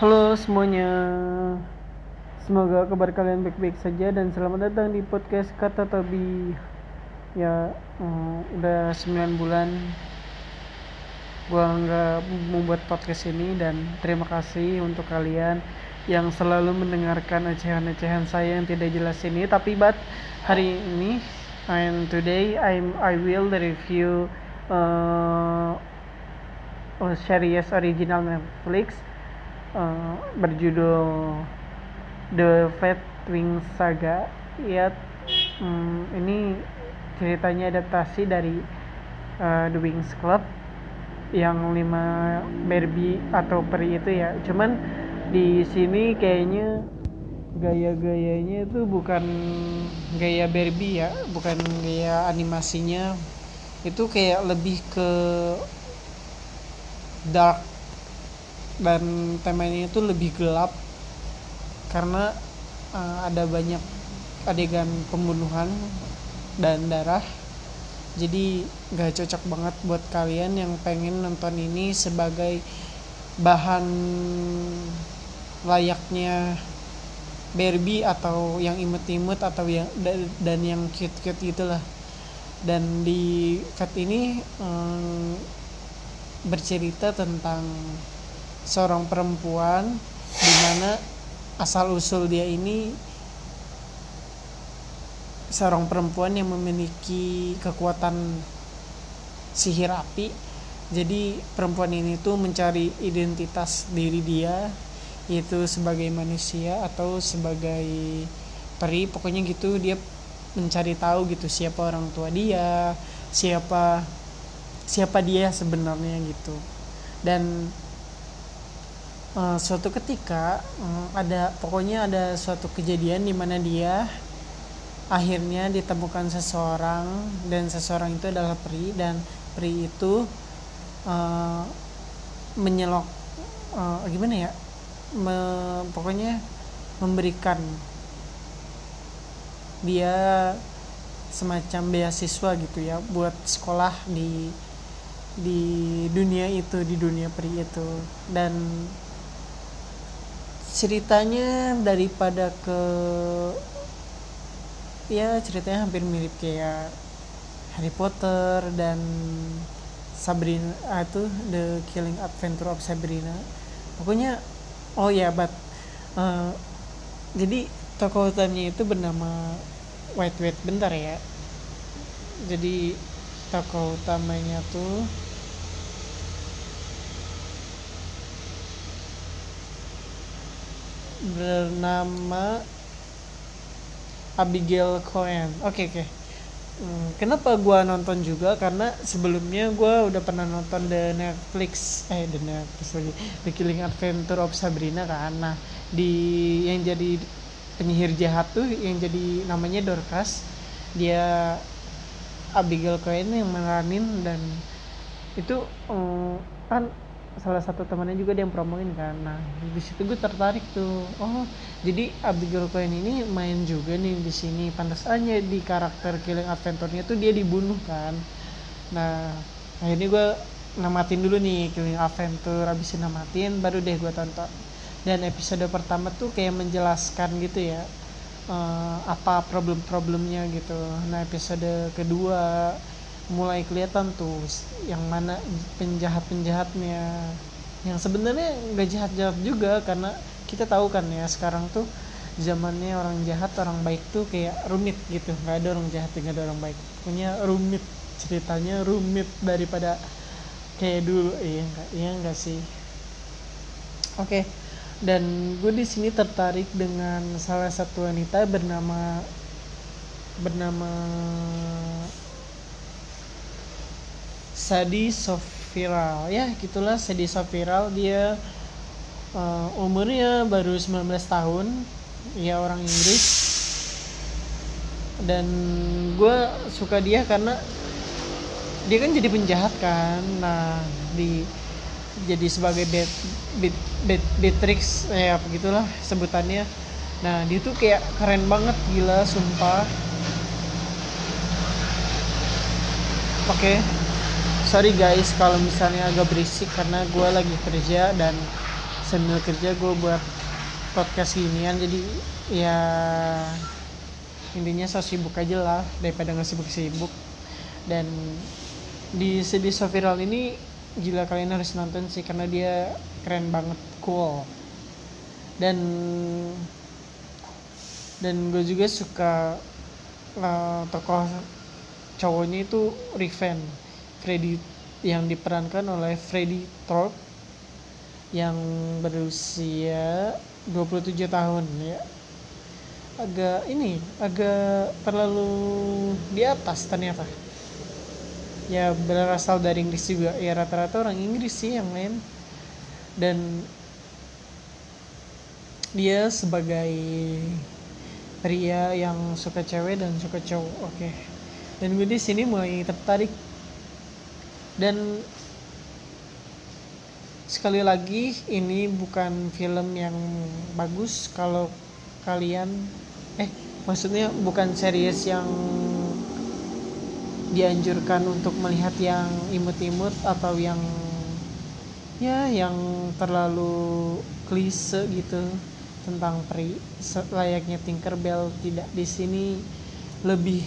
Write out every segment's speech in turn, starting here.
Halo semuanya. Semoga kabar kalian baik-baik saja Dan selamat datang di podcast Kata Tobi. Ya mm, Udah 9 bulan Gua nggak membuat podcast ini Dan terima kasih untuk kalian Yang selalu mendengarkan ocehan-ocehan saya yang tidak jelas ini. Tapi buat hari ini And today I'm, I will review uh, series original Netflix uh, berjudul The Fat Wings Saga. Ya um, ini ceritanya adaptasi dari uh, The Wings Club yang lima Barbie atau peri itu ya. Cuman di sini kayaknya gaya-gayanya itu bukan gaya Barbie ya bukan gaya animasinya. Itu kayak lebih ke dark dan temanya itu lebih gelap karena uh, ada banyak adegan pembunuhan dan darah. Jadi gak cocok banget buat kalian yang pengen nonton ini sebagai bahan layaknya Barbie atau yang imut-imut atau yang dan yang cute-cute gitulah dan di cut ini um, bercerita tentang seorang perempuan di mana asal usul dia ini seorang perempuan yang memiliki kekuatan sihir api. Jadi perempuan ini tuh mencari identitas diri dia yaitu sebagai manusia atau sebagai peri. Pokoknya gitu dia mencari tahu gitu siapa orang tua dia siapa siapa dia sebenarnya gitu. Dan uh, suatu ketika um, ada pokoknya ada suatu kejadian di mana dia akhirnya ditemukan seseorang dan seseorang itu adalah peri dan peri itu uh, menyelok uh, gimana ya me, pokoknya memberikan dia semacam beasiswa gitu ya buat sekolah di di dunia itu di dunia peri itu. Dan ceritanya daripada ke ya ceritanya hampir mirip kayak Harry Potter dan Sabrina ah, itu The Killing Adventure of Sabrina. Pokoknya oh ya but uh, jadi tokoh utamanya itu bernama White White bentar ya. Jadi tokoh utamanya tuh bernama Abigail Cohen. Oke okay, oke. Okay. Hmm, kenapa gue nonton juga karena sebelumnya gue udah pernah nonton the Netflix eh the Netflix lagi The Killing Adventure of Sabrina kan. Nah di yang jadi penyihir jahat tuh yang jadi namanya Dorcas dia Abigail Cohen yang meranin dan itu um, kan salah satu temannya juga dia yang promoin kan. Nah di situ gue tertarik tuh. Oh jadi Abigail Cohen ini main juga nih di sini. Pantas aja di karakter Killing Adventure-nya tuh dia dibunuh kan. Nah akhirnya gue namatin dulu nih Killing Adventure. Abisin namatin baru deh gue tonton. Dan episode pertama tuh kayak menjelaskan gitu ya uh, apa problem-problemnya gitu. Nah episode kedua mulai kelihatan tuh yang mana penjahat-penjahatnya. Yang sebenarnya nggak jahat-jahat juga karena kita tahu kan ya sekarang tuh zamannya orang jahat orang baik tuh kayak rumit gitu. Nggak ada orang jahat nggak ada orang baik. Punya rumit ceritanya rumit daripada kayak dulu. Iya enggak iya enggak sih? Oke okay. dan gue di sini tertarik dengan salah satu wanita bernama bernama Sadi Sofiral. Ya gitulah Sadi Sofiral. Dia uh, umurnya baru 19 tahun. Ya orang Inggris. Dan gue suka dia karena dia kan jadi penjahat kan. Nah di jadi sebagai bet bet bet Beatrix ya begitulah sebutannya. Nah dia tuh kayak keren banget gila sumpah. Oke sorry guys kalau misalnya agak berisik karena gue lagi kerja dan sambil kerja gue buat podcast ginian. Jadi ya intinya so sibuk aja lah daripada nggak sibuk-sibuk. Dan di sedih so viral ini gila kalian harus nonton sih karena dia keren banget cool. Dan dan gue juga suka uh, tokoh cowoknya itu Riven Freddy yang diperankan oleh Freddy Thorpe yang berusia 27 tahun ya. Agak ini agak terlalu di atas ternyata. Ya berasal dari Inggris juga. Ya rata-rata orang Inggris sih yang main. Dan dia sebagai pria yang suka cewek dan suka cowok oke. Okay. dan gue di sini mulai tertarik dan sekali lagi ini bukan film yang bagus kalau kalian eh maksudnya bukan series yang dianjurkan untuk melihat yang imut-imut atau yang ya yang terlalu klise gitu tentang peri. Layaknya Tinkerbell tidak di sini. Lebih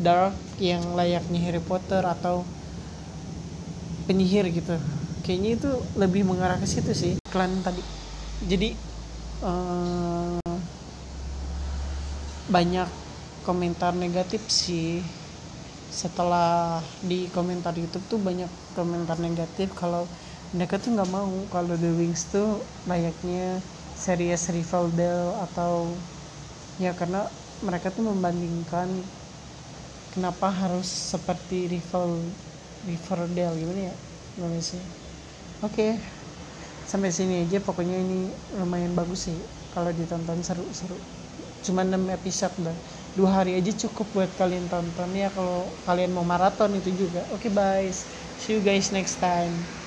dark yang layaknya Harry Potter atau penyihir gitu. Kayaknya itu lebih mengarah ke situ sih klan tadi. Jadi uh, banyak komentar negatif sih. Setelah di komentar YouTube tuh banyak komentar negatif kalau mereka tuh nggak mau kalau The Wings tuh layaknya series Riverdale atau ya karena mereka tuh membandingkan kenapa harus seperti Rival Riverdale gimana ya? Sih oke okay. sampai sini aja. Pokoknya ini lumayan bagus sih kalau ditonton seru-seru. Cuma 6 episode dah dua hari aja cukup buat kalian tonton ya kalau kalian mau maraton itu juga. Oke okay, bye. See you guys next time